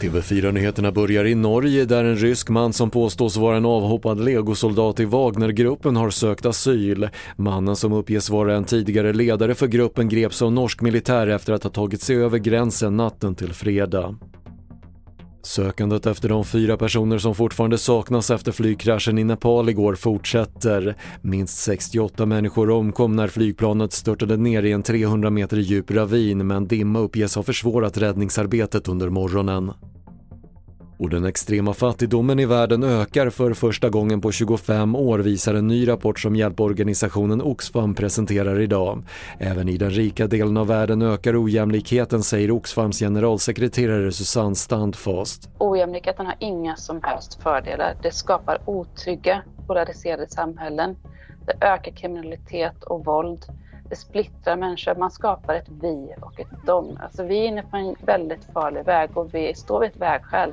TV4-nyheterna börjar i Norge där en rysk man som påstås vara en avhoppad legosoldat i Wagnergruppen har sökt asyl. Mannen som uppges vara en tidigare ledare för gruppen greps av norsk militär efter att ha tagit sig över gränsen natten till fredag. Sökandet efter de fyra personer som fortfarande saknas efter flygkraschen i Nepal igår fortsätter. Minst 68 människor omkom när flygplanet störtade ner i en 300 meter djup ravin men dimma uppges ha försvårat räddningsarbetet under morgonen. Och den extrema fattigdomen i världen ökar för första gången på 25 år visar en ny rapport som hjälporganisationen Oxfam presenterar idag. Även i den rika delen av världen ökar ojämlikheten säger Oxfams generalsekreterare Susanne Standfast. Ojämlikheten har inga som helst fördelar. Det skapar otrygga, polariserade samhällen. Det ökar kriminalitet och våld. Det splittrar människor. Man skapar ett vi och ett dom. Alltså vi är inne på en väldigt farlig väg och vi står vid ett vägskäl.